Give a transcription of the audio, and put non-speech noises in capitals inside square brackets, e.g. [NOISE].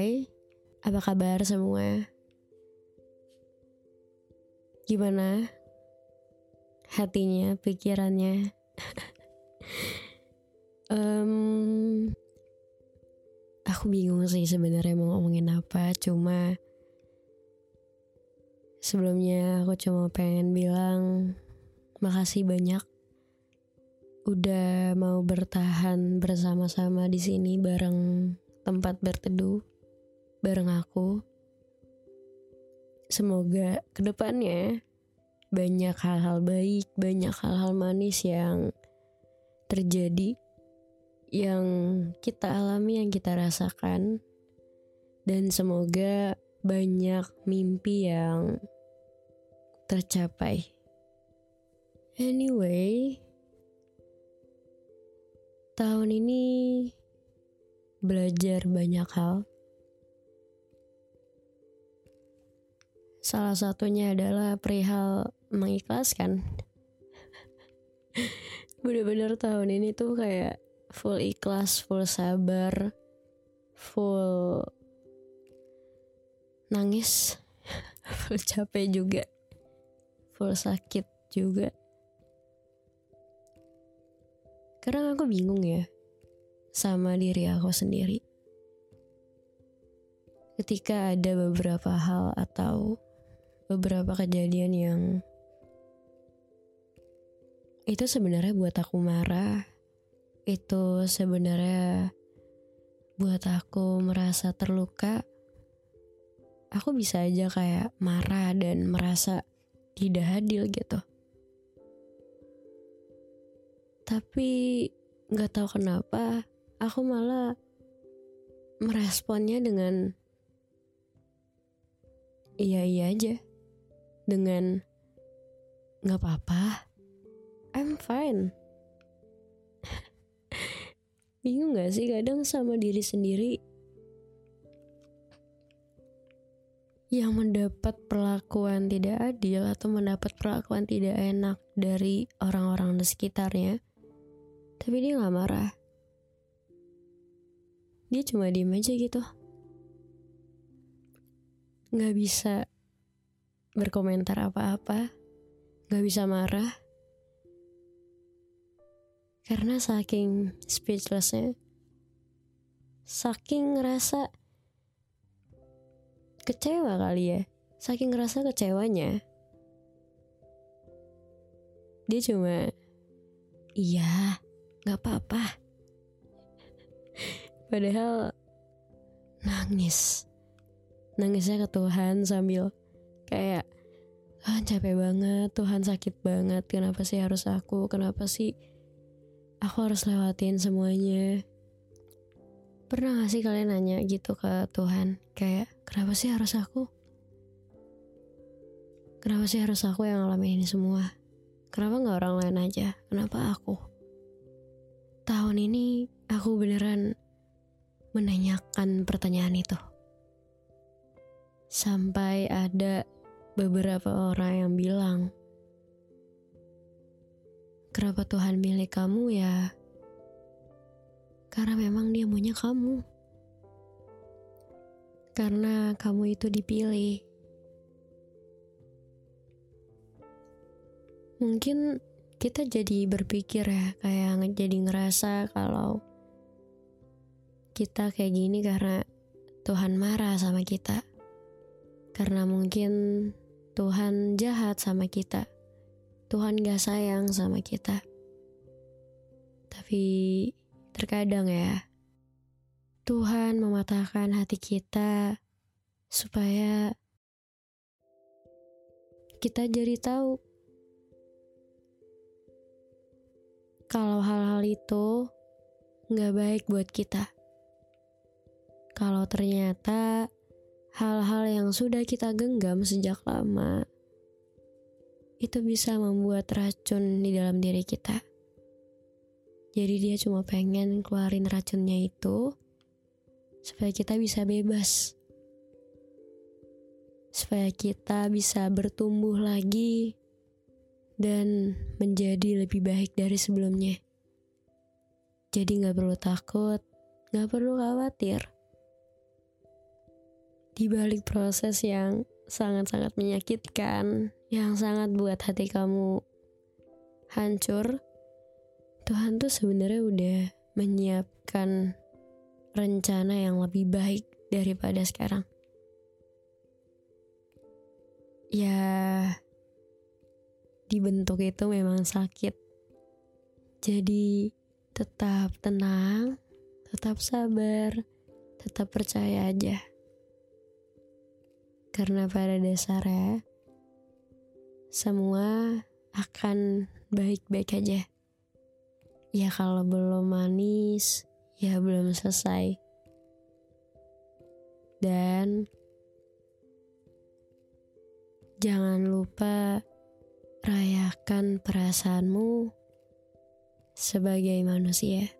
Hai, apa kabar semua? Gimana? Hatinya, pikirannya? [LAUGHS] um, aku bingung sih sebenarnya mau ngomongin apa, cuma sebelumnya aku cuma pengen bilang makasih banyak udah mau bertahan bersama-sama di sini bareng tempat berteduh bareng aku. Semoga ke depannya banyak hal-hal baik, banyak hal-hal manis yang terjadi, yang kita alami, yang kita rasakan, dan semoga banyak mimpi yang tercapai. Anyway, tahun ini belajar banyak hal. Salah satunya adalah perihal mengikhlaskan. [LAUGHS] Bener-bener tahun ini tuh kayak full ikhlas, full sabar, full nangis, [LAUGHS] full capek juga, full sakit juga. Karena aku bingung ya, sama diri aku sendiri. Ketika ada beberapa hal atau beberapa kejadian yang itu sebenarnya buat aku marah, itu sebenarnya buat aku merasa terluka, aku bisa aja kayak marah dan merasa tidak adil gitu. Tapi nggak tahu kenapa aku malah meresponnya dengan iya iya aja dengan nggak apa-apa I'm fine. [LAUGHS] Bingung gak sih kadang sama diri sendiri? Yang mendapat perlakuan tidak adil atau mendapat perlakuan tidak enak dari orang-orang di sekitarnya tapi dia nggak marah. Dia cuma diem aja gitu. Nggak bisa berkomentar apa-apa nggak bisa marah. Karena saking speechlessnya saking ngerasa kecewa kali ya. Saking ngerasa kecewanya. Dia cuma iya nggak apa-apa. [LAUGHS] Padahal nangis. Nangisnya ke Tuhan sambil kayak Tuhan capek banget, Tuhan sakit banget. Kenapa sih harus aku? Kenapa sih aku harus lewatin semuanya? Pernah gak sih kalian nanya gitu ke Tuhan? Kayak, kenapa sih harus aku? Kenapa sih harus aku yang ngalamin ini semua? Kenapa gak orang lain aja? Kenapa aku? Tahun ini aku beneran menanyakan pertanyaan itu. Sampai ada beberapa orang yang bilang, Kenapa Tuhan milik kamu ya? Karena memang dia maunya kamu. Karena kamu itu dipilih. Mungkin kita jadi berpikir ya, kayak jadi ngerasa kalau kita kayak gini karena Tuhan marah sama kita. Karena mungkin Tuhan jahat sama kita. Tuhan gak sayang sama kita. Tapi terkadang ya, Tuhan mematahkan hati kita supaya kita jadi tahu kalau hal-hal itu nggak baik buat kita. Kalau ternyata hal-hal yang sudah kita genggam sejak lama itu bisa membuat racun di dalam diri kita. Jadi dia cuma pengen keluarin racunnya itu supaya kita bisa bebas. Supaya kita bisa bertumbuh lagi dan menjadi lebih baik dari sebelumnya. Jadi gak perlu takut, gak perlu khawatir. Di balik proses yang sangat-sangat menyakitkan, yang sangat buat hati kamu hancur, Tuhan tuh sebenarnya udah menyiapkan rencana yang lebih baik daripada sekarang. Ya, dibentuk itu memang sakit. Jadi, tetap tenang, tetap sabar, tetap percaya aja. Karena pada dasarnya, semua akan baik-baik aja. Ya kalau belum manis, ya belum selesai. Dan jangan lupa rayakan perasaanmu sebagai manusia.